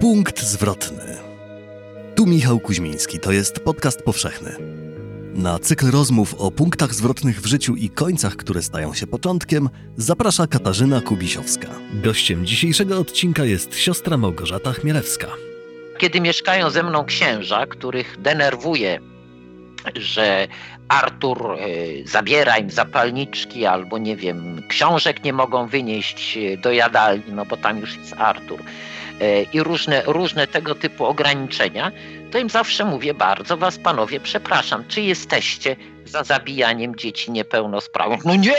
Punkt zwrotny. Tu Michał Kuźmiński, to jest podcast powszechny. Na cykl rozmów o punktach zwrotnych w życiu i końcach, które stają się początkiem, zaprasza Katarzyna Kubisiowska. Gościem dzisiejszego odcinka jest siostra Małgorzata Chmielewska. Kiedy mieszkają ze mną księża, których denerwuje, że Artur y, zabiera im zapalniczki albo nie wiem, książek nie mogą wynieść do jadalni, no bo tam już jest Artur y, i różne, różne tego typu ograniczenia, to im zawsze mówię, bardzo was panowie przepraszam, czy jesteście za zabijaniem dzieci niepełnosprawnych? No nie!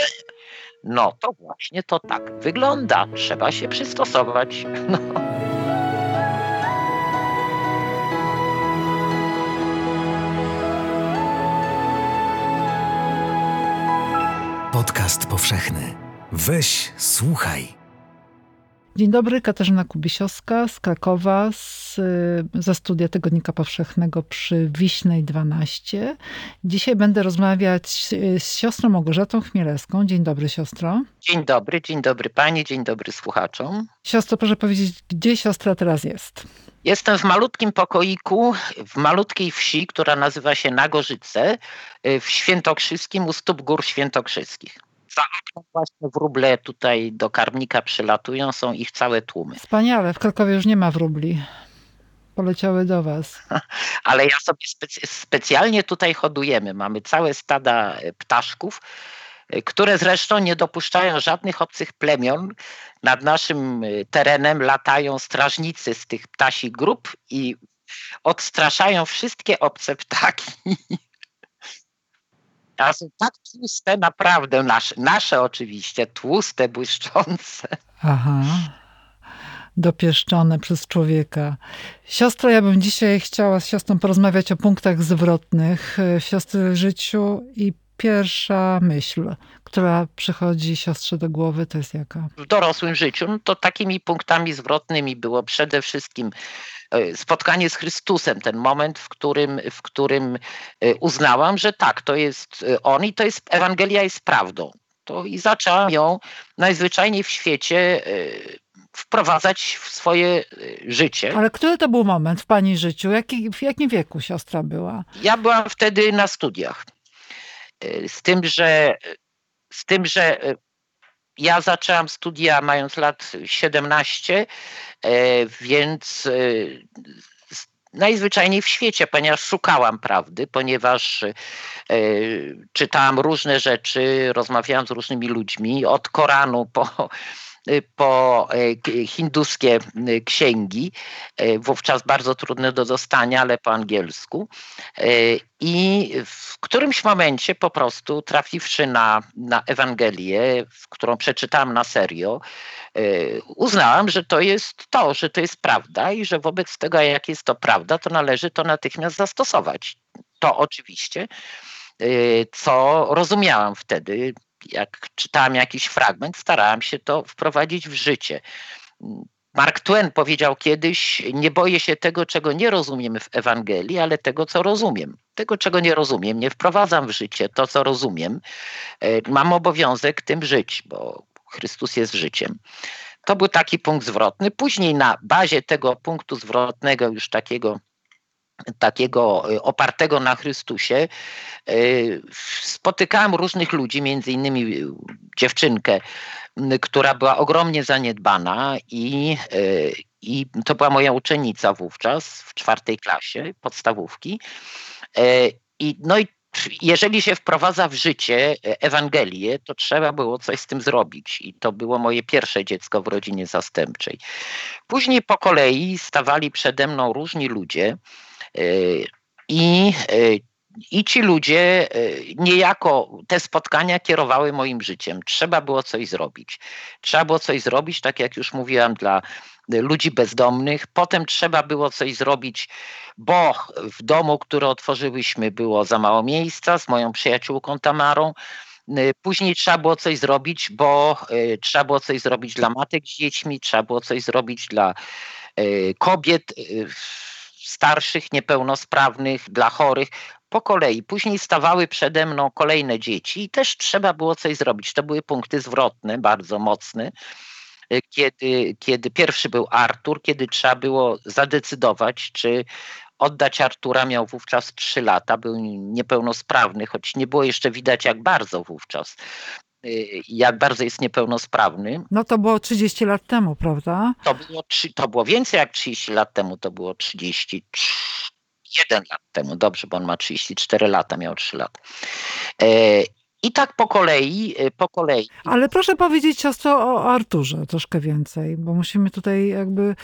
No to właśnie to tak wygląda. Trzeba się przystosować. No. Podcast powszechny. Weź, słuchaj. Dzień dobry, Katarzyna Kubisiowska z Krakowa, z, ze studia Tygodnika Powszechnego przy Wiśnej 12. Dzisiaj będę rozmawiać z siostrą Małgorzatą Chmielewską. Dzień dobry, siostro. Dzień dobry, dzień dobry pani, dzień dobry słuchaczom. Siostro, proszę powiedzieć, gdzie siostra teraz jest? Jestem w malutkim pokoiku, w malutkiej wsi, która nazywa się Nagorzyce, w Świętokrzyskim, u stóp gór świętokrzyskich. Za oknem właśnie wróble tutaj do karmnika przylatują, są ich całe tłumy. Wspaniale, w Krakowie już nie ma wróbli. Poleciały do was. Ale ja sobie specy specjalnie tutaj hodujemy. Mamy całe stada ptaszków, które zresztą nie dopuszczają żadnych obcych plemion. Nad naszym terenem latają strażnicy z tych ptasich grup i odstraszają wszystkie obce ptaki. A są tak tłuste, naprawdę nasze, nasze oczywiście, tłuste, błyszczące. Aha. Dopieszczone przez człowieka. Siostro, ja bym dzisiaj chciała z siostrą porozmawiać o punktach zwrotnych w siostry życiu i pierwsza myśl, która przychodzi siostrze do głowy, to jest jaka? W dorosłym życiu no to takimi punktami zwrotnymi było przede wszystkim spotkanie z Chrystusem, ten moment, w którym, w którym uznałam, że tak, to jest On i to jest, Ewangelia jest prawdą. To i zaczęłam ją najzwyczajniej w świecie wprowadzać w swoje życie. Ale który to był moment w Pani życiu? Jaki, w jakim wieku siostra była? Ja byłam wtedy na studiach. Z tym, że, z tym, że ja zaczęłam studia mając lat 17, więc najzwyczajniej w świecie, ponieważ szukałam prawdy, ponieważ czytałam różne rzeczy, rozmawiałam z różnymi ludźmi, od Koranu po po hinduskie księgi, wówczas bardzo trudne do dostania, ale po angielsku. I w którymś momencie po prostu trafiwszy na, na Ewangelię, którą przeczytałam na serio, uznałam, że to jest to, że to jest prawda i że wobec tego, jak jest to prawda, to należy to natychmiast zastosować. To oczywiście, co rozumiałam wtedy, jak czytałam jakiś fragment, starałam się to wprowadzić w życie. Mark Twain powiedział kiedyś: Nie boję się tego, czego nie rozumiem w Ewangelii, ale tego, co rozumiem. Tego, czego nie rozumiem, nie wprowadzam w życie to, co rozumiem. Mam obowiązek tym żyć, bo Chrystus jest życiem. To był taki punkt zwrotny. Później na bazie tego punktu zwrotnego, już takiego takiego opartego na Chrystusie, spotykałem różnych ludzi, między innymi dziewczynkę, która była ogromnie zaniedbana i, i to była moja uczennica wówczas w czwartej klasie podstawówki. I, no i jeżeli się wprowadza w życie Ewangelię, to trzeba było coś z tym zrobić. I to było moje pierwsze dziecko w rodzinie zastępczej. Później po kolei stawali przede mną różni ludzie, i, I ci ludzie niejako te spotkania kierowały moim życiem. Trzeba było coś zrobić. Trzeba było coś zrobić, tak jak już mówiłam, dla ludzi bezdomnych. Potem trzeba było coś zrobić, bo w domu, który otworzyłyśmy, było za mało miejsca z moją przyjaciółką Tamarą. Później trzeba było coś zrobić, bo trzeba było coś zrobić dla matek z dziećmi, trzeba było coś zrobić dla kobiet starszych, niepełnosprawnych, dla chorych, po kolei. Później stawały przede mną kolejne dzieci i też trzeba było coś zrobić. To były punkty zwrotne, bardzo mocne. kiedy, kiedy pierwszy był Artur, kiedy trzeba było zadecydować, czy oddać Artura. Miał wówczas 3 lata, był niepełnosprawny, choć nie było jeszcze widać jak bardzo wówczas jak bardzo jest niepełnosprawny. No to było 30 lat temu, prawda? To było, to było więcej jak 30 lat temu, to było 31 lat temu, dobrze, bo on ma 34 lata, miał 3 lata. I tak po kolei, y, po kolei. Ale proszę powiedzieć siostro o Arturze troszkę więcej, bo musimy tutaj jakby...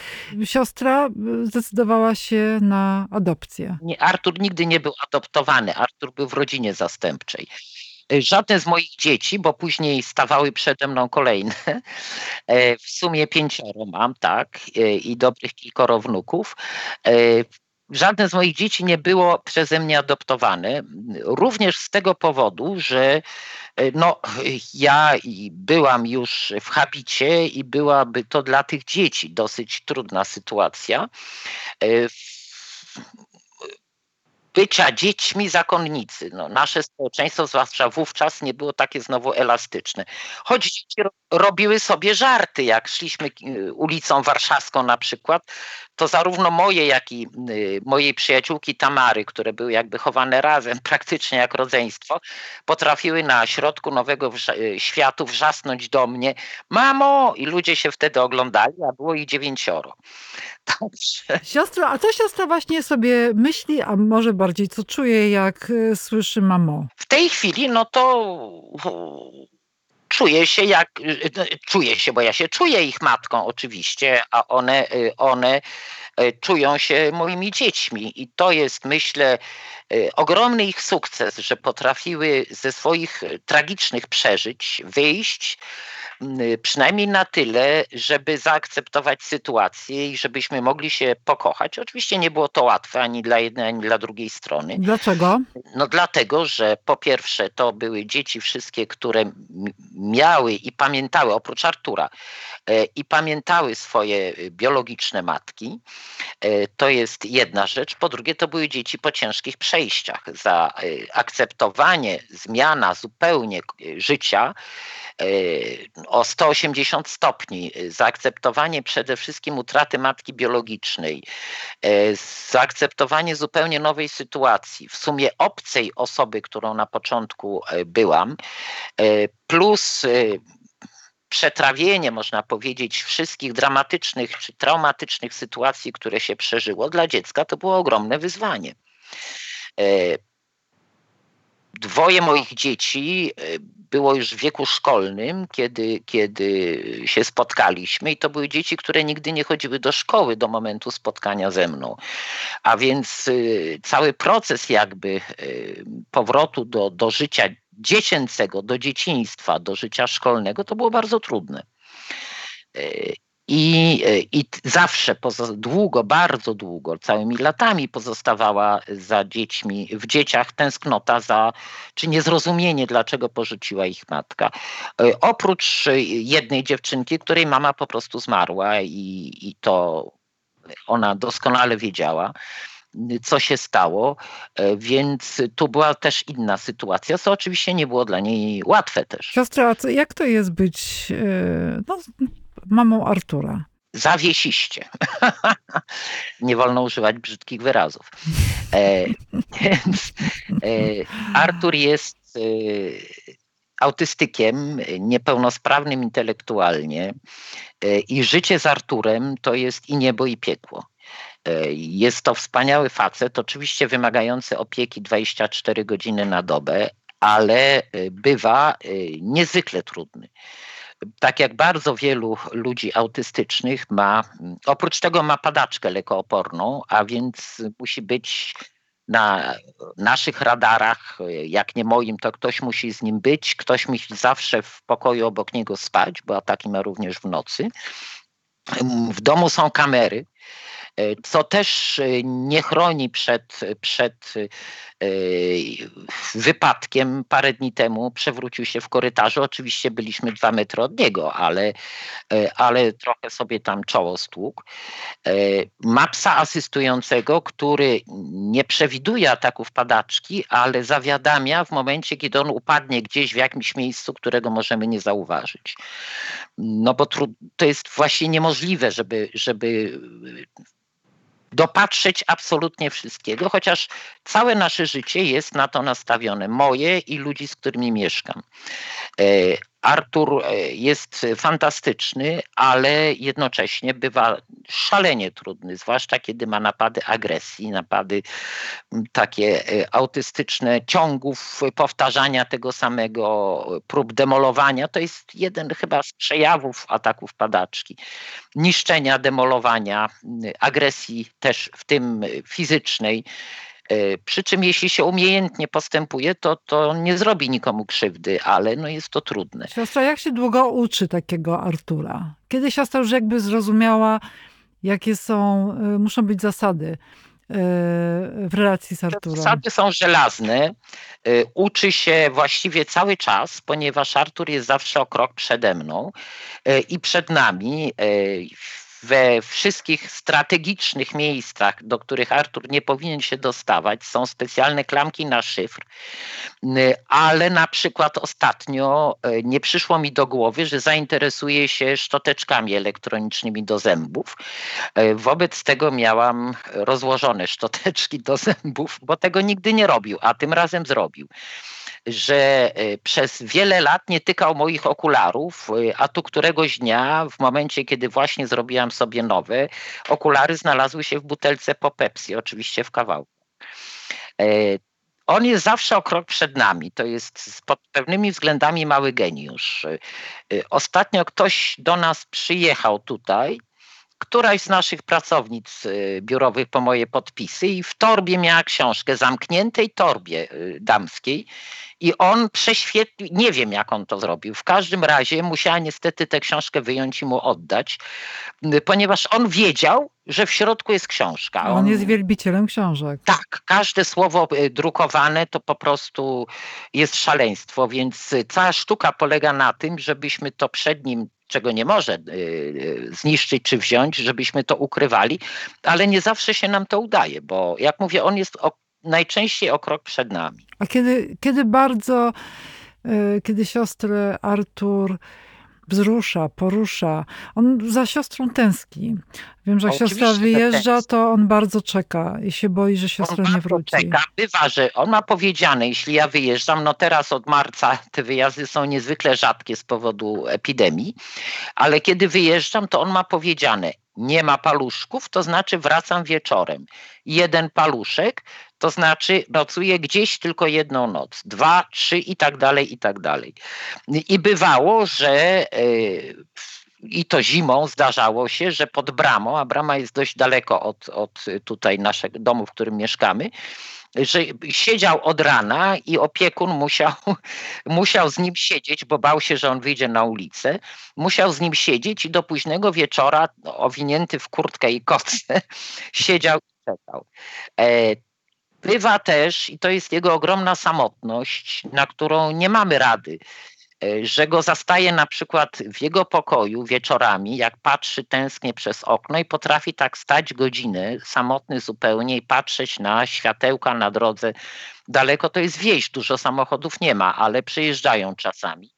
Siostra y, zdecydowała się na adopcję. Nie, Artur nigdy nie był adoptowany. Artur był w rodzinie zastępczej. Żadne z moich dzieci, bo później stawały przede mną kolejne. W sumie pięcioro mam, tak, i dobrych kilkoro wnuków. Żadne z moich dzieci nie było przeze mnie adoptowane, również z tego powodu, że e, no, ja byłam już w habicie i byłaby to dla tych dzieci dosyć trudna sytuacja. E, bycia dziećmi zakonnicy. No, nasze społeczeństwo, zwłaszcza wówczas, nie było takie znowu elastyczne. Choć dzieci robiły sobie żarty, jak szliśmy e, ulicą warszawską na przykład, to zarówno moje, jak i y, mojej przyjaciółki Tamary, które były jakby chowane razem, praktycznie jak rodzeństwo, potrafiły na środku nowego y, światu wrzasnąć do mnie mamo i ludzie się wtedy oglądali, a było ich dziewięcioro. Także... Siostra, a to siostra właśnie sobie myśli, a może bardziej co czuje, jak y, słyszy mamo? W tej chwili, no to czuję się jak, no, czuję się, bo ja się czuję ich matką oczywiście, a one, one czują się moimi dziećmi i to jest myślę ogromny ich sukces, że potrafiły ze swoich tragicznych przeżyć wyjść Y, przynajmniej na tyle, żeby zaakceptować sytuację i żebyśmy mogli się pokochać. Oczywiście nie było to łatwe ani dla jednej, ani dla drugiej strony. Dlaczego? No dlatego, że po pierwsze to były dzieci wszystkie, które miały i pamiętały, oprócz Artura, e, i pamiętały swoje biologiczne matki. E, to jest jedna rzecz. Po drugie, to były dzieci po ciężkich przejściach. Za e, akceptowanie, zmiana zupełnie życia o 180 stopni, zaakceptowanie przede wszystkim utraty matki biologicznej, e, zaakceptowanie zupełnie nowej sytuacji, w sumie obcej osoby, którą na początku e, byłam, e, plus przetrawienie, można powiedzieć, wszystkich dramatycznych czy traumatycznych sytuacji, które się przeżyło. Dla dziecka, to było ogromne wyzwanie. Dwoje moich dzieci e, było już w wieku szkolnym, kiedy, kiedy się spotkaliśmy, i to były dzieci, które nigdy nie chodziły do szkoły do momentu spotkania ze mną. A więc e, cały proces jakby e, powrotu do, do życia dziecięcego, do dzieciństwa, do życia szkolnego, to było bardzo trudne. I, e, I zawsze, długo, bardzo długo, całymi latami pozostawała za dziećmi, w dzieciach tęsknota za, czy niezrozumienie, dlaczego porzuciła ich matka. E, oprócz jednej dziewczynki, której mama po prostu zmarła i, i to ona doskonale wiedziała co się stało, e, więc tu była też inna sytuacja, co oczywiście nie było dla niej łatwe też. Siostra, jak to jest być no, mamą Artura? Zawiesiście. Nie wolno używać brzydkich wyrazów. E, więc e, Artur jest e, autystykiem, niepełnosprawnym intelektualnie e, i życie z Arturem to jest i niebo i piekło. E, jest to wspaniały facet, oczywiście wymagający opieki 24 godziny na dobę, ale e, bywa niezwykle trudny tak jak bardzo wielu ludzi autystycznych ma, oprócz tego ma padaczkę lekooporną, a więc musi być na naszych radarach, jak nie moim, to ktoś musi z nim być, ktoś musi zawsze w pokoju obok niego spać, bo ataki ma również w nocy. W domu są kamery, co też nie chroni przed, przed wypadkiem parę dni temu przewrócił się w korytarzu. Oczywiście byliśmy dwa metry od niego, ale, ale trochę sobie tam czoło stłukł. Ma psa asystującego, który nie przewiduje ataków padaczki, ale zawiadamia w momencie, kiedy on upadnie gdzieś w jakimś miejscu, którego możemy nie zauważyć. No bo to jest właśnie niemożliwe, żeby, żeby dopatrzeć absolutnie wszystkiego, chociaż całe nasze życie jest na to nastawione, moje i ludzi, z którymi mieszkam. E, Artur e, jest fantastyczny, ale jednocześnie bywa szalenie trudny, zwłaszcza kiedy ma napady agresji, napady takie e, autystyczne ciągów powtarzania tego samego, prób demolowania. To jest jeden chyba z przejawów ataków padaczki. Niszczenia, demolowania, agresji też w tym fizycznej. E, przy czym jeśli się umiejętnie postępuje, to, to nie zrobi nikomu krzywdy, ale no jest to trudne. Siostra, jak się długo uczy takiego Artura? Kiedy siostra już jakby zrozumiała, jakie są, e, muszą być zasady e, w relacji z Arturem? Zasady są żelazne. Uczy się właściwie cały czas, ponieważ Artur jest zawsze o krok przede mną i przed nami we wszystkich strategicznych miejscach, do których Artur nie powinien się dostawać, są specjalne klamki na szyfr, ale na przykład ostatnio e, nie przyszło mi do głowy, że zainteresuje się szczoteczkami elektronicznymi do zębów. E, wobec tego miałam rozłożone szczoteczki do zębów, bo tego nigdy nie robił, a tym razem zrobił że e, przez wiele lat nie tykał moich okularów, e, a tu któregoś dnia, w momencie, kiedy właśnie zrobiłam sobie nowe, okulary znalazły się w butelce po Pepsi, oczywiście w kawałku. E, on jest zawsze o krok przed nami. To jest pod pewnymi względami mały geniusz. Ostatnio ktoś do nas przyjechał tutaj któraś z naszych pracownic y, biurowych po moje podpisy i w torbie miała książkę, zamkniętej torbie y, damskiej i on prześwietlił, nie wiem jak on to zrobił, w każdym razie musiała niestety tę książkę wyjąć i mu oddać, y, ponieważ on wiedział, że w środku jest książka. On, on jest wielbicielem książek. Tak, każde słowo drukowane to po prostu jest szaleństwo, więc cała sztuka polega na tym, żebyśmy to przed nim czego nie może y, y, zniszczyć czy wziąć, żebyśmy to ukrywali, ale nie zawsze się nam to udaje, bo jak mówię, on jest o, najczęściej o krok przed nami. A kiedy, kiedy bardzo, y, kiedy siostry Artur wzrusza, porusza. On za siostrą tęskni. Wiem, że jak siostra wyjeżdża, to on bardzo czeka i się boi, że siostra on nie wróci. Czeka. Bywa, że on ma powiedziane, jeśli ja wyjeżdżam, no teraz od marca te wyjazdy są niezwykle rzadkie z powodu epidemii, ale kiedy wyjeżdżam, to on ma powiedziane, nie ma paluszków, to znaczy wracam wieczorem. Jeden paluszek, to znaczy nocuję gdzieś tylko jedną noc, dwa, trzy i tak dalej, i tak dalej. I bywało, że e, i to zimą zdarzało się, że pod bramą, a brama jest dość daleko od, od tutaj naszego domu, w którym mieszkamy, że siedział od rana i opiekun musiał, musiał z nim siedzieć, bo bał się, że on wyjdzie na ulicę. Musiał z nim siedzieć i do późnego wieczora, owinięty w kurtkę i kotce, siedział i czekał. E, bywa też, i to jest jego ogromna samotność, na którą nie mamy rady, że go zastaje na przykład w jego pokoju wieczorami, jak patrzy tęsknie przez okno i potrafi tak stać godziny, samotny zupełnie i patrzeć na światełka na drodze daleko. To jest wieś, dużo samochodów nie ma, ale przyjeżdżają czasami.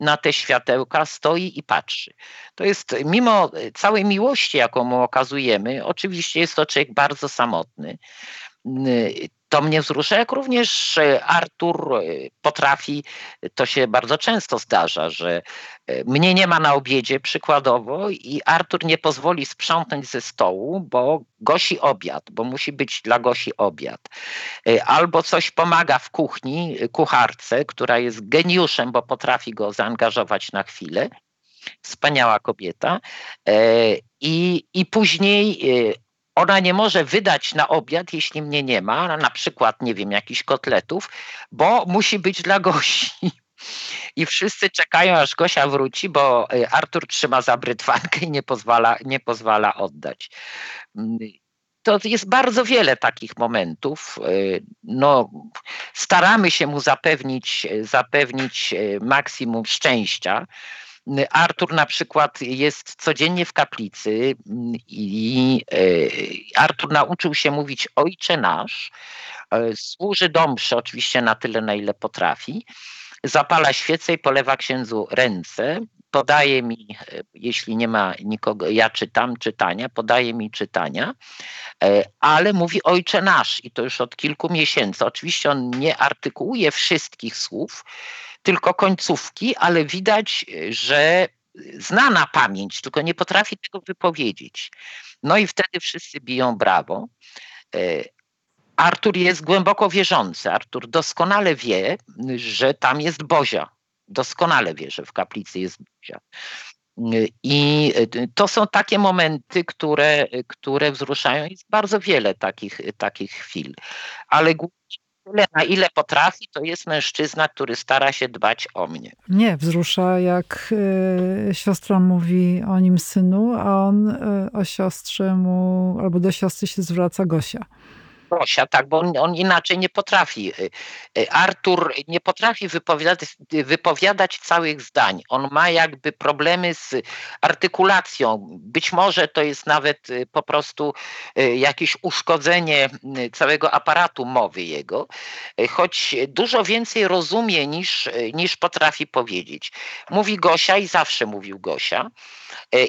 Na te światełka stoi i patrzy. To jest, mimo całej miłości, jaką mu okazujemy, oczywiście jest to człowiek bardzo samotny to mnie wzrusza, jak również Artur e, potrafi, to się bardzo często zdarza, że e, mnie nie ma na obiedzie przykładowo i Artur nie pozwoli sprzątnąć ze stołu, bo gosi obiad, bo musi być dla Gosi obiad. E, albo coś pomaga w kuchni kucharce, która jest geniuszem, bo potrafi go zaangażować na chwilę. Wspaniała kobieta. I, i później ona nie może wydać na obiad, jeśli mnie nie ma, na przykład, nie wiem, jakichś kotletów, bo musi być dla gości. I wszyscy czekają, aż Gosia wróci, bo e, Artur trzyma za brytwankę i nie pozwala, nie pozwala oddać. Mm, to jest bardzo wiele takich momentów. No, staramy się mu zapewnić, zapewnić maksimum szczęścia. Artur na przykład jest codziennie w kaplicy mm, i Artur nauczył się mówić Ojcze Nasz, służy domszy oczywiście na tyle, na ile potrafi, zapala świecę i polewa księdzu ręce, podaje mi, jeśli nie ma nikogo, ja czytam czytania, podaje mi czytania, ale mówi Ojcze Nasz i to już od kilku miesięcy. Oczywiście on nie artykułuje wszystkich słów, tylko końcówki, ale widać, że zna na pamięć, tylko nie potrafi tego wypowiedzieć. No i wtedy wszyscy biją brawo. E, Artur jest głęboko wierzący. Artur doskonale wie, że tam jest Bozia. Doskonale wie, że w kaplicy jest Bozia. I to są takie momenty, które, które wzruszają. Jest bardzo wiele takich, takich chwil. Ale głównie tyle, na ile potrafi, to jest mężczyzna, który stara się dbać o mnie. Nie, wzrusza jak y, siostra mówi o nim synu, a on y, o siostrze mu, albo do siostry się zwraca Gosia. Gosia, tak, bo on, on, inaczej nie potrafi. Y, y, Artur nie potrafi wypowiadać, wypowiadać całych zdań. On ma jakby problemy z artykulacją. Być może to jest nawet y, po prostu jakieś uszkodzenie całego aparatu mowy jego, choć dużo więcej rozumie niż, niż potrafi powiedzieć. Mówi Gosia i zawsze mówił Gosia.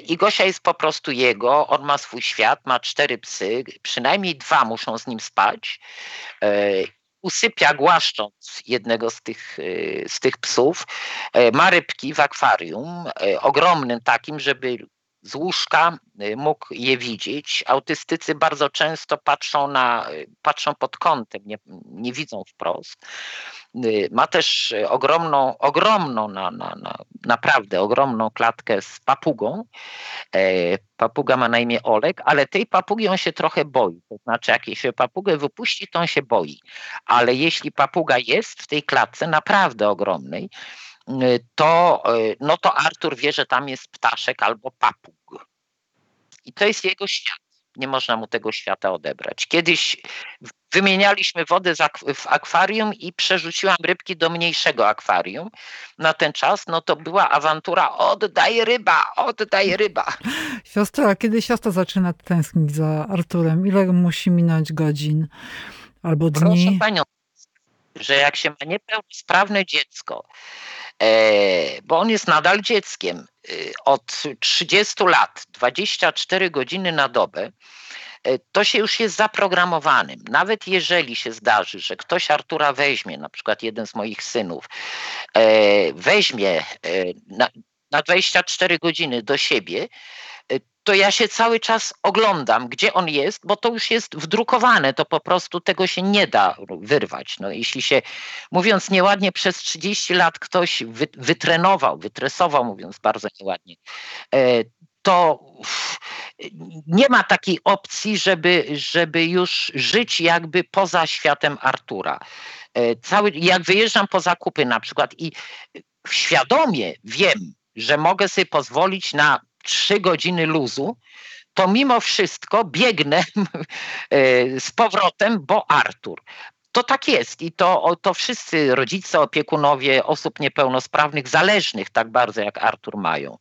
I Gosia jest po prostu jego, on ma swój świat, ma cztery psy, przynajmniej dwa muszą z nim spać. E, usypia głaszcząc jednego z tych, e, z tych psów. E, ma rybki w akwarium, ogromnym takim, żeby z łóżka mógł je widzieć. Autystycy bardzo często patrzą, na, patrzą pod kątem, nie, nie widzą wprost. Ma też ogromną, ogromną, na, na, na, naprawdę ogromną klatkę z papugą. E, papuga ma na imię Olek, ale tej papugi on się trochę boi. To znaczy, jak się papugę wypuści, to on się boi. Ale jeśli papuga jest w tej klatce, naprawdę ogromnej, to, e, no to Artur wie, że tam jest ptaszek albo papug. I to jest jego świat. Nie można mu tego świata odebrać. Kiedyś wymienialiśmy wodę w akwarium i przerzuciłam rybki do mniejszego akwarium. Na ten czas, no to była awantura oddaj ryba, oddaj ryba. Siostra, kiedy siostra zaczyna tęsknić za Arturem? Ile musi minąć godzin albo dni? Proszę panią, że jak się ma niepełnosprawne dziecko, bo on jest nadal dzieckiem. E, od 30 lat, 24 godziny na dobę, e, to się już jest zaprogramowanym. Nawet jeżeli się zdarzy, że ktoś Artura weźmie, na przykład jeden z moich synów, weźmie na, na 24 godziny do siebie, to ja się cały czas oglądam, gdzie on jest, bo to już jest wdrukowane, to po prostu tego się nie da wyrwać. No, jeśli się, mówiąc nieładnie, przez 30 lat ktoś wy, wytrenował, wytresował, mówiąc bardzo nieładnie, e, to nie ma takiej opcji, żeby, żeby już żyć jakby poza światem Artura. E, cały, jak wyjeżdżam po zakupy na przykład i świadomie wiem, że mogę sobie pozwolić na trzy godziny luzu, to mimo wszystko biegnę e, z powrotem, bo Artur. To tak jest i to, to wszyscy rodzice, opiekunowie osób niepełnosprawnych, zależnych tak bardzo jak Artur mają.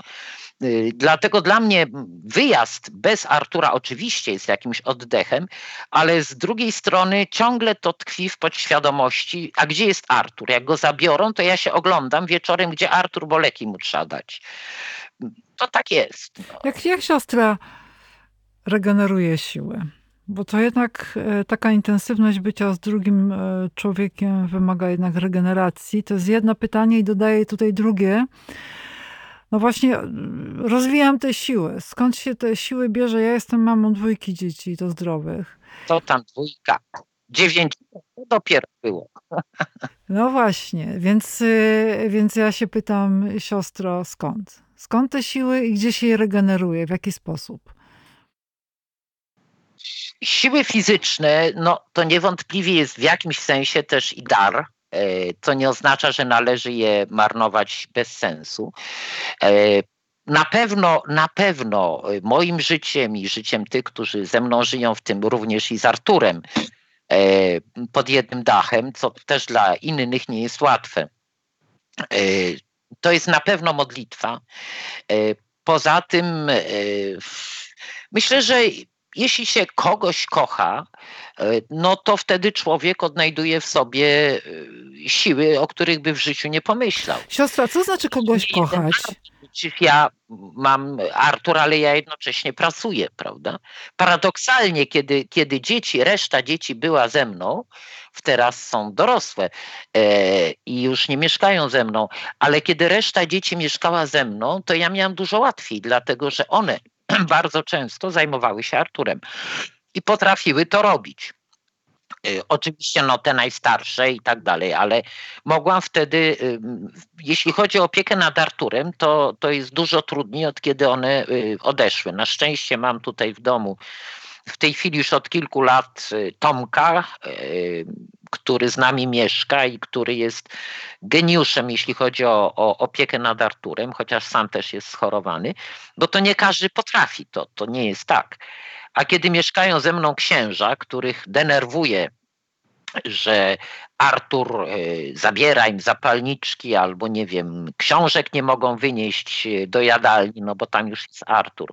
E, dlatego dla mnie wyjazd bez Artura oczywiście jest jakimś oddechem, ale z drugiej strony ciągle to tkwi w podświadomości, a gdzie jest Artur? Jak go zabiorą, to ja się oglądam wieczorem, gdzie Artur, bo leki mu trzeba dać to tak jest. No. Jak, jak siostra regeneruje siłę? Bo to jednak e, taka intensywność bycia z drugim e, człowiekiem wymaga jednak regeneracji. To jest jedno pytanie i dodaję tutaj drugie. No właśnie, e, rozwijam te siły. Skąd się te siły bierze? Ja jestem mamą dwójki dzieci, to zdrowych. To tam dwójka. Dziewięć to dopiero było. No właśnie, więc, więc ja się pytam, siostro, skąd? Skąd te siły i gdzie się je regeneruje? W jaki sposób? Siły fizyczne, no to niewątpliwie jest w jakimś sensie też i dar. E, nie oznacza, że należy je marnować bez sensu. E, na pewno, na pewno moim życiem i życiem tych, którzy ze mną żyją, w tym również i z Arturem, pod jednym dachem, co też dla innych nie jest łatwe. To jest na pewno modlitwa. Poza tym myślę, że jeśli się kogoś kocha, e, no to wtedy człowiek odnajduje w sobie e, siły, o których by w życiu nie pomyślał. Siostra, co znaczy kogoś kochać? Ja mam Artur, ale ja jednocześnie pracuję, prawda? Paradoksalnie, kiedy, kiedy dzieci, reszta dzieci była ze mną, teraz są dorosłe e, i już nie mieszkają ze mną, ale kiedy reszta dzieci mieszkała ze mną, to ja miałam dużo łatwiej, dlatego że one bardzo często zajmowały się Arturem i potrafiły to robić. Y, oczywiście no te najstarsze i tak dalej, ale mogłam wtedy, y, jeśli chodzi o opiekę nad Arturem, to, to jest dużo trudniej od kiedy one y, odeszły. Na szczęście mam tutaj w domu w tej chwili już od kilku lat Tomka, który z nami mieszka i który jest geniuszem, jeśli chodzi o, o opiekę nad Arturem, chociaż sam też jest schorowany, bo to nie każdy potrafi, to, to nie jest tak. A kiedy mieszkają ze mną księża, których denerwuje że Artur e, zabiera im zapalniczki albo nie wiem, książek nie mogą wynieść e, do jadalni, no bo tam już jest Artur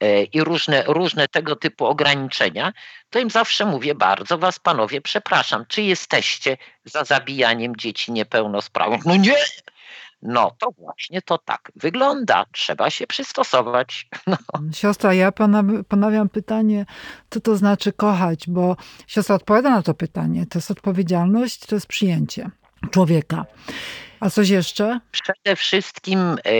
e, i różne, różne tego typu ograniczenia, to im zawsze mówię, bardzo was panowie przepraszam, czy jesteście za zabijaniem dzieci niepełnosprawnych? No nie, no to właśnie to tak wygląda. Trzeba się przystosować. No. Siostra, ja ponawiam pytanie, co to znaczy kochać, bo siostra odpowiada na to pytanie. To jest odpowiedzialność, to jest przyjęcie człowieka. A coś jeszcze? Przede wszystkim yy,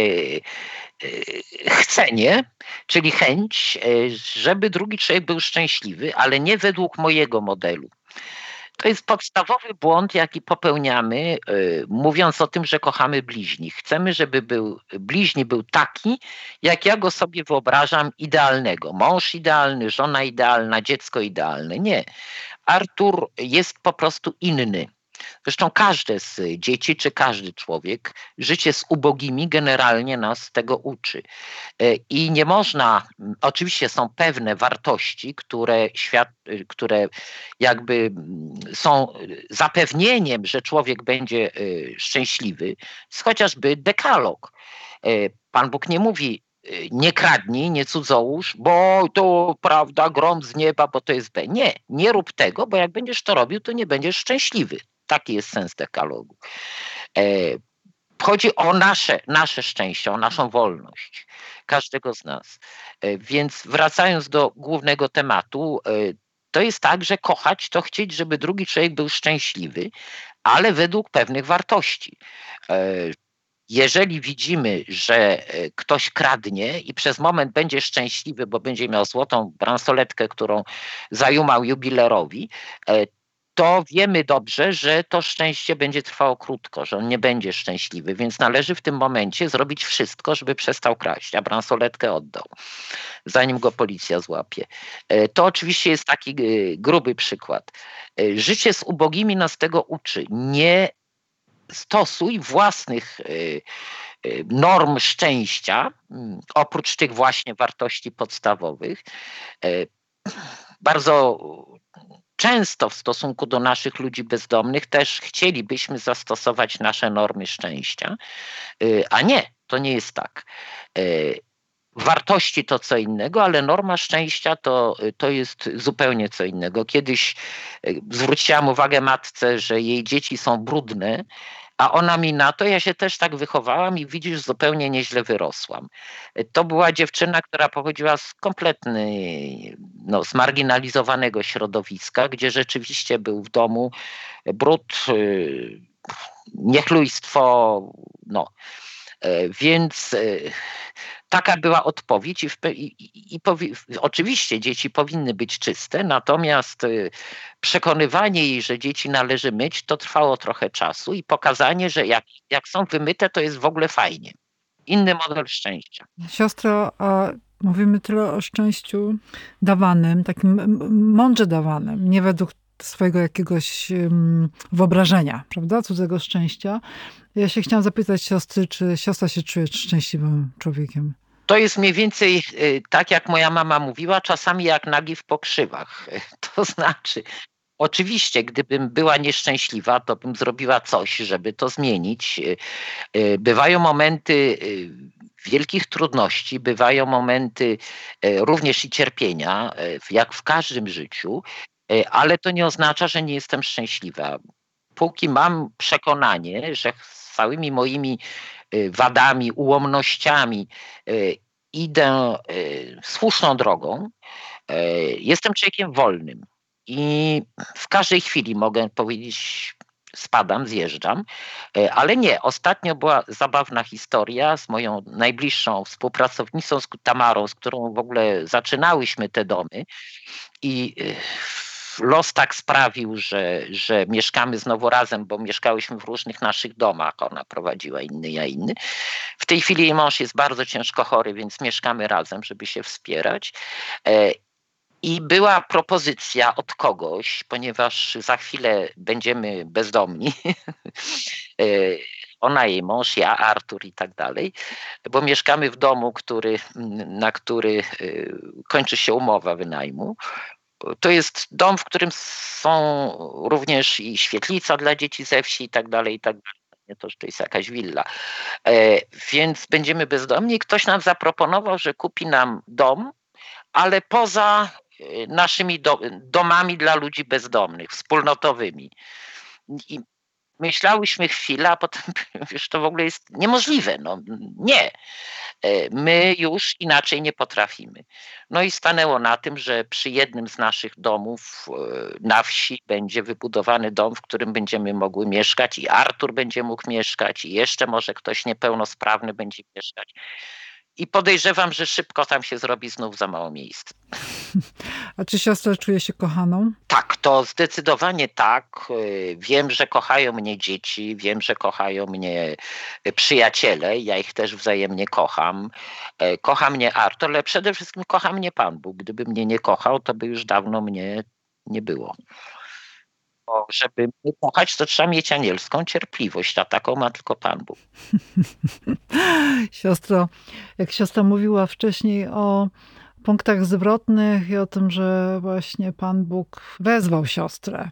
yy, chcenie, czyli chęć, yy, żeby drugi człowiek był szczęśliwy, ale nie według mojego modelu. To jest podstawowy błąd, jaki popełniamy, y, mówiąc o tym, że kochamy bliźnich. Chcemy, żeby był, bliźni był taki, jak ja go sobie wyobrażam, idealnego. Mąż idealny, żona idealna, dziecko idealne. Nie. Artur jest po prostu inny. Zresztą każde z dzieci, czy każdy człowiek, życie z ubogimi generalnie nas tego uczy. E, I nie można, oczywiście są pewne wartości, które, świat, które jakby są zapewnieniem, że człowiek będzie e, szczęśliwy, chociażby dekalog. E, Pan Bóg nie mówi, nie kradnij, nie cudzołóż, bo to prawda, grom z nieba, bo to jest B. Nie, nie rób tego, bo jak będziesz to robił, to nie będziesz szczęśliwy. Taki jest sens dekalogu. E, chodzi o nasze, nasze szczęście, o naszą wolność, każdego z nas. E, więc wracając do głównego tematu, e, to jest tak, że kochać to chcieć, żeby drugi człowiek był szczęśliwy, ale według pewnych wartości. Jeżeli widzimy, że ktoś kradnie i przez moment będzie szczęśliwy, bo będzie miał złotą bransoletkę, którą zajumał jubilerowi, to wiemy dobrze, że to szczęście będzie trwało krótko, że on nie będzie szczęśliwy, więc należy w tym momencie zrobić wszystko, żeby przestał kraść, a bransoletkę oddał, zanim go policja złapie. E, to oczywiście jest taki e, gruby przykład. E, życie z ubogimi nas tego uczy. Nie stosuj własnych norm szczęścia, mm, oprócz tych właśnie wartości podstawowych. Bardzo często w stosunku do naszych ludzi bezdomnych też chcielibyśmy zastosować nasze normy szczęścia, y, a nie, to nie jest tak. Y, wartości to co innego, ale norma szczęścia to, to jest zupełnie co innego. Kiedyś y, zwróciłam uwagę matce, że jej dzieci są brudne, a ona mi na to, ja się też tak wychowałam i widzisz, zupełnie nieźle wyrosłam. To była dziewczyna, która pochodziła z kompletny, no, zmarginalizowanego środowiska, gdzie rzeczywiście był w domu brud, y, niechlujstwo, no. E, więc e, taka była odpowiedź i, w, i, i powi, oczywiście dzieci powinny być czyste, natomiast y, przekonywanie jej, że dzieci należy myć, to trwało trochę czasu i pokazanie, że jak, jak są wymyte, to jest w ogóle fajnie. Inny model szczęścia. Siostro, a mówimy tyle o szczęściu dawanym, takim mądrze dawanym, nie według swojego jakiegoś wyobrażenia, prawda, cudzego szczęścia. Ja się chciałam zapytać siostry, czy siostra się czuje szczęśliwym człowiekiem? To jest mniej więcej y, tak, jak moja mama mówiła, czasami jak nagi w pokrzywach. To znaczy, Oczywiście, gdybym była nieszczęśliwa, to bym zrobiła coś, żeby to zmienić. Bywają momenty wielkich trudności, bywają momenty e, również i cierpienia, e, jak w każdym życiu, e, ale to nie oznacza, że nie jestem szczęśliwa. Póki mam przekonanie, że z całymi moimi wadami, ułomnościami idę słuszną drogą, jestem człowiekiem wolnym. I w każdej chwili mogę powiedzieć spadam, zjeżdżam. E, ale nie, ostatnio była zabawna historia z moją najbliższą współpracownicą, z Tamarą, z którą w ogóle zaczynałyśmy te domy. I e, los tak sprawił, że, że mieszkamy znowu razem, bo mieszkałyśmy w różnych naszych domach. Ona prowadziła inny, ja inny. W tej chwili jej mąż jest bardzo ciężko chory, więc mieszkamy razem, żeby się wspierać. I była propozycja od kogoś, ponieważ za chwilę będziemy bezdomni. E, ona, jej mąż, ja, Artur i tak dalej, bo mieszkamy w domu, który, na który e, kończy się umowa wynajmu. To jest dom, w którym są również i świetlica dla dzieci ze wsi i tak dalej, i tak dalej. To, to jest jakaś willa. E, więc będziemy bezdomni. Ktoś nam zaproponował, że kupi nam dom, ale poza naszymi do, domami dla ludzi bezdomnych, wspólnotowymi. I myślałyśmy chwilę, a potem wiesz, to w ogóle jest niemożliwe. No, nie. E, my już inaczej nie potrafimy. No i stanęło na tym, że przy jednym z naszych domów e, na wsi będzie wybudowany dom, w którym będziemy mogły mieszkać i Artur będzie mógł mieszkać i jeszcze może ktoś niepełnosprawny będzie mieszkać i podejrzewam, że szybko tam się zrobi znów za mało miejsc. A czy siostra czuje się kochaną? Tak, to zdecydowanie tak. Wiem, że kochają mnie dzieci, wiem, że kochają mnie przyjaciele, ja ich też wzajemnie kocham. Kocha mnie Artur, ale przede wszystkim kocha mnie Pan Bóg. Gdyby mnie nie kochał, to by już dawno mnie nie było bo żeby kochać, to trzeba mieć anielską cierpliwość, a taką ma tylko Pan Bóg. Siostro, jak siostra mówiła wcześniej o punktach zwrotnych i o tym, że właśnie Pan Bóg wezwał siostrę,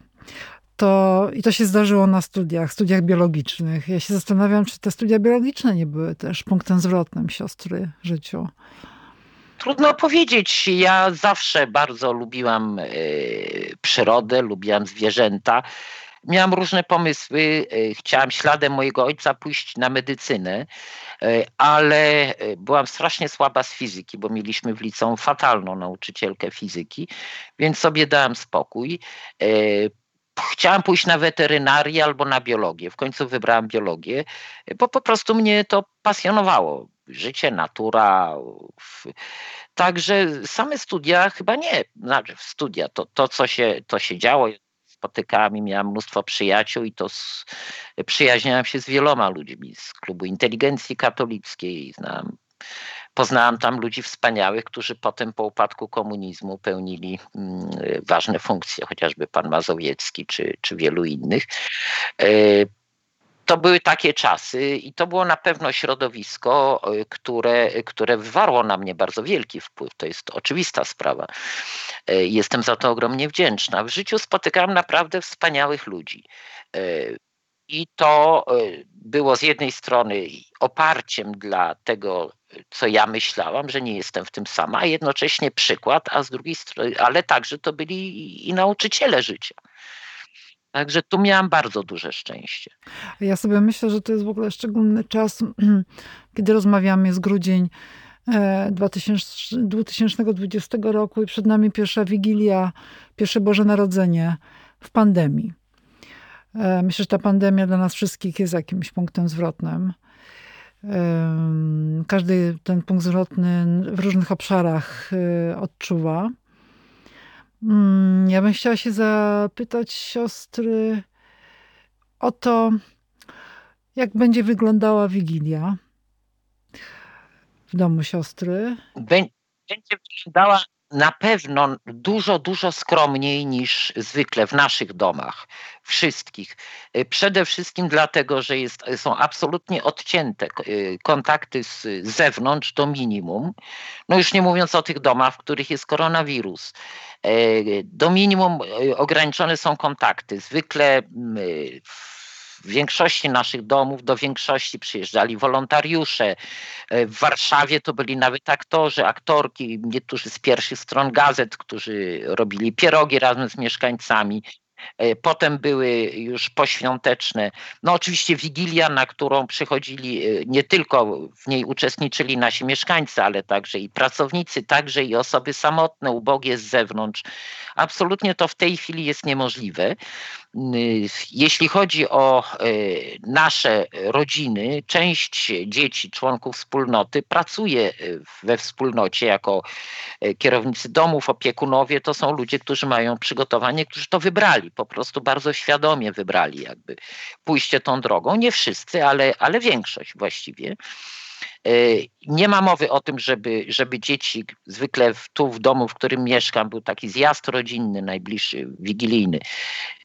to i to się zdarzyło na studiach, studiach biologicznych. Ja się zastanawiam, czy te studia biologiczne nie były też punktem zwrotnym siostry w życiu. Trudno powiedzieć. Ja zawsze bardzo lubiłam e, przyrodę, lubiłam zwierzęta. Miałam różne pomysły. E, chciałam śladem mojego ojca pójść na medycynę, e, ale byłam strasznie słaba z fizyki, bo mieliśmy w liceum fatalną nauczycielkę fizyki, więc sobie dałam spokój. Chciałam pójść na weterynarię albo na biologię. W końcu wybrałam biologię, bo po prostu mnie to pasjonowało życie, natura. Także same studia chyba nie. Znaczy studia, to, to co się, to się działo, spotykałam i miałam mnóstwo przyjaciół i to z, przyjaźniałam się z wieloma ludźmi z klubu inteligencji katolickiej. Znam, poznałam tam ludzi wspaniałych, którzy potem po upadku komunizmu pełnili mm, ważne funkcje, chociażby pan Mazowiecki czy, czy wielu innych. E, to były takie czasy i to było na pewno środowisko, e, które, które wywarło na mnie bardzo wielki wpływ. To jest oczywista sprawa. E, jestem za to ogromnie wdzięczna. W życiu spotykałam naprawdę wspaniałych ludzi. E, I to było z jednej strony oparciem dla tego, co ja myślałam, że nie jestem w tym sama, a jednocześnie przykład, a z drugiej strony, ale także to byli i nauczyciele życia. Także tu miałam bardzo duże szczęście. Ja sobie myślę, że to jest w ogóle szczególny czas, kiedy rozmawiamy, jest grudzień 2020 e, roku i przed nami pierwsza Wigilia, pierwsze Boże Narodzenie w pandemii. E, myślę, że ta pandemia dla nas wszystkich jest jakimś punktem zwrotnym. Każdy ten punkt zwrotny w różnych obszarach e, odczuwa. Ja bym chciała się zapytać siostry o to, jak będzie wyglądała Wigilia w domu siostry. Będzie wyglądała na pewno dużo, dużo skromniej niż zwykle w naszych domach, wszystkich. Y, przede wszystkim dlatego, że jest, są absolutnie odcięte y, kontakty z zewnątrz do minimum. No już nie mówiąc o tych domach, w których jest koronawirus. Y, do minimum ograniczone są kontakty. Zwykle w w większości naszych domów do większości przyjeżdżali wolontariusze. E, w Warszawie to byli nawet aktorzy, aktorki, niektórzy z pierwszych stron gazet, którzy robili pierogi razem z mieszkańcami. E, potem były już poświąteczne. No oczywiście Wigilia, na którą przychodzili, e, nie tylko w niej uczestniczyli nasi mieszkańcy, ale także i pracownicy, także i osoby samotne, ubogie z zewnątrz. Absolutnie to w tej chwili jest niemożliwe. Jeśli chodzi o e, nasze rodziny, część dzieci, członków wspólnoty pracuje we wspólnocie jako kierownicy domów, opiekunowie. To są ludzie, którzy mają przygotowanie, którzy to wybrali, po prostu bardzo świadomie wybrali jakby pójście tą drogą. Nie wszyscy, ale, ale większość właściwie. E, nie ma mowy o tym, żeby, żeby dzieci, zwykle w, tu w domu, w którym mieszkam, był taki zjazd rodzinny, najbliższy, wigilijny.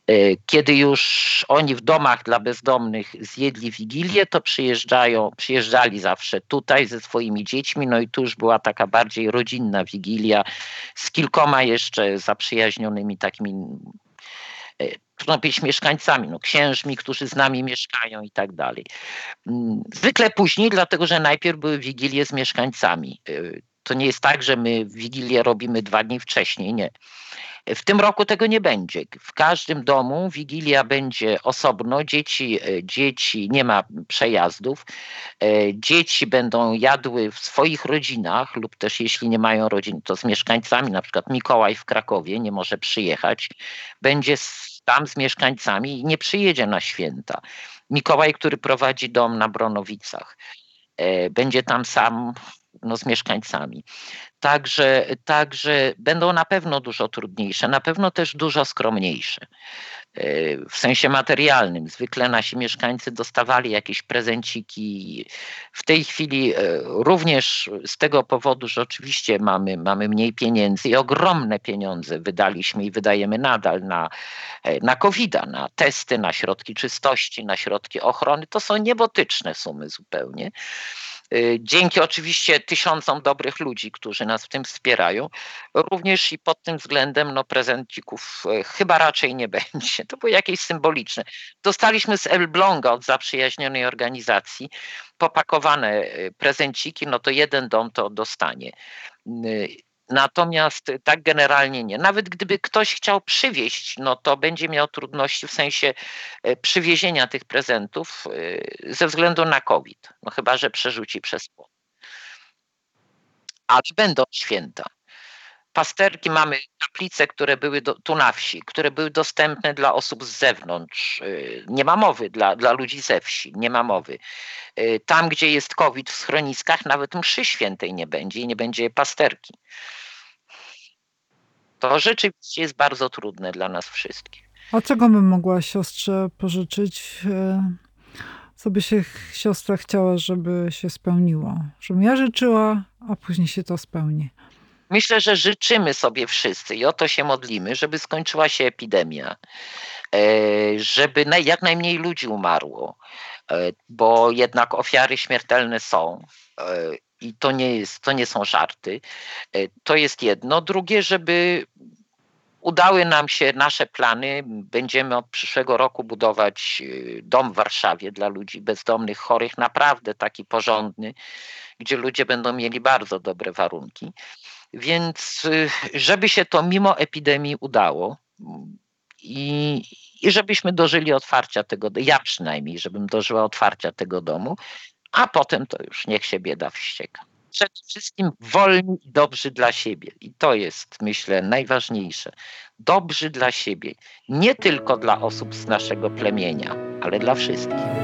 E, kiedy już oni w domach dla bezdomnych zjedli wigilię, to przyjeżdżają, przyjeżdżali zawsze tutaj ze swoimi dziećmi, no i tu już była taka bardziej rodzinna wigilia z kilkoma jeszcze zaprzyjaźnionymi takimi trudno być mieszkańcami, no, księżmi, którzy z nami mieszkają i tak dalej. Mm, zwykle później, dlatego że najpierw były wigilie z mieszkańcami. E, to nie jest tak, że my wigilię robimy dwa dni wcześniej, nie. W tym roku tego nie będzie. W każdym domu wigilia będzie osobno. Dzieci, e, dzieci nie ma przejazdów. E, dzieci będą jadły w swoich rodzinach lub też jeśli nie mają rodzin, to z mieszkańcami. Na przykład Mikołaj w Krakowie nie może przyjechać. Będzie tam z mieszkańcami i nie przyjedzie na święta. Mikołaj, który prowadzi dom na Bronowicach, e, będzie tam sam no, z mieszkańcami. Także, także będą na pewno dużo trudniejsze, na pewno też dużo skromniejsze. E, w sensie materialnym. Zwykle nasi mieszkańcy dostawali jakieś prezenciki. W tej chwili e, również z tego powodu, że oczywiście mamy, mamy mniej pieniędzy i ogromne pieniądze wydaliśmy i wydajemy nadal na, e, na covid na testy, na środki czystości, na środki ochrony. To są niebotyczne sumy zupełnie. Y, dzięki oczywiście tysiącom dobrych ludzi, którzy nas w tym wspierają, również i pod tym względem no, prezencików y, chyba raczej nie będzie. To było jakieś symboliczne. Dostaliśmy z Elbląga od zaprzyjaźnionej organizacji popakowane y, prezenciki, no to jeden dom to dostanie. Natomiast tak generalnie nie. Nawet gdyby ktoś chciał przywieźć, no to będzie miał trudności w sensie e, przywiezienia tych prezentów e, ze względu na COVID. No chyba, że przerzuci przez płot. Ale będą święta. Pasterki mamy kaplice, które były do, tu na wsi, które były dostępne dla osób z zewnątrz. E, nie ma mowy dla, dla ludzi ze wsi, nie ma mowy. Tam, gdzie jest COVID w schroniskach, nawet mszy świętej nie będzie i nie będzie pasterki to rzeczywiście jest bardzo trudne dla nas wszystkich. A czego bym mogła siostrze pożyczyć? E, co by się siostra chciała, żeby się spełniło? Żebym ja życzyła, a później się to spełni. Myślę, że życzymy sobie wszyscy i o to się modlimy, żeby skończyła się epidemia, e, żeby jak najmniej ludzi umarło, e, bo jednak ofiary śmiertelne są i to nie, jest, to nie są żarty. E, to jest jedno. Drugie, żeby udały nam się nasze plany. Będziemy od przyszłego roku budować e, dom w Warszawie dla ludzi bezdomnych, chorych, naprawdę taki porządny, gdzie ludzie będą mieli bardzo dobre warunki. Więc e, żeby się to mimo epidemii udało i, i żebyśmy dożyli otwarcia tego, ja przynajmniej, żebym dożyła otwarcia tego domu, a potem to już niech się bieda wścieka. Przede wszystkim wolni i dobrzy dla siebie. I to jest, myślę, najważniejsze. Dobrzy dla siebie. Nie tylko dla osób z naszego plemienia, ale dla wszystkich.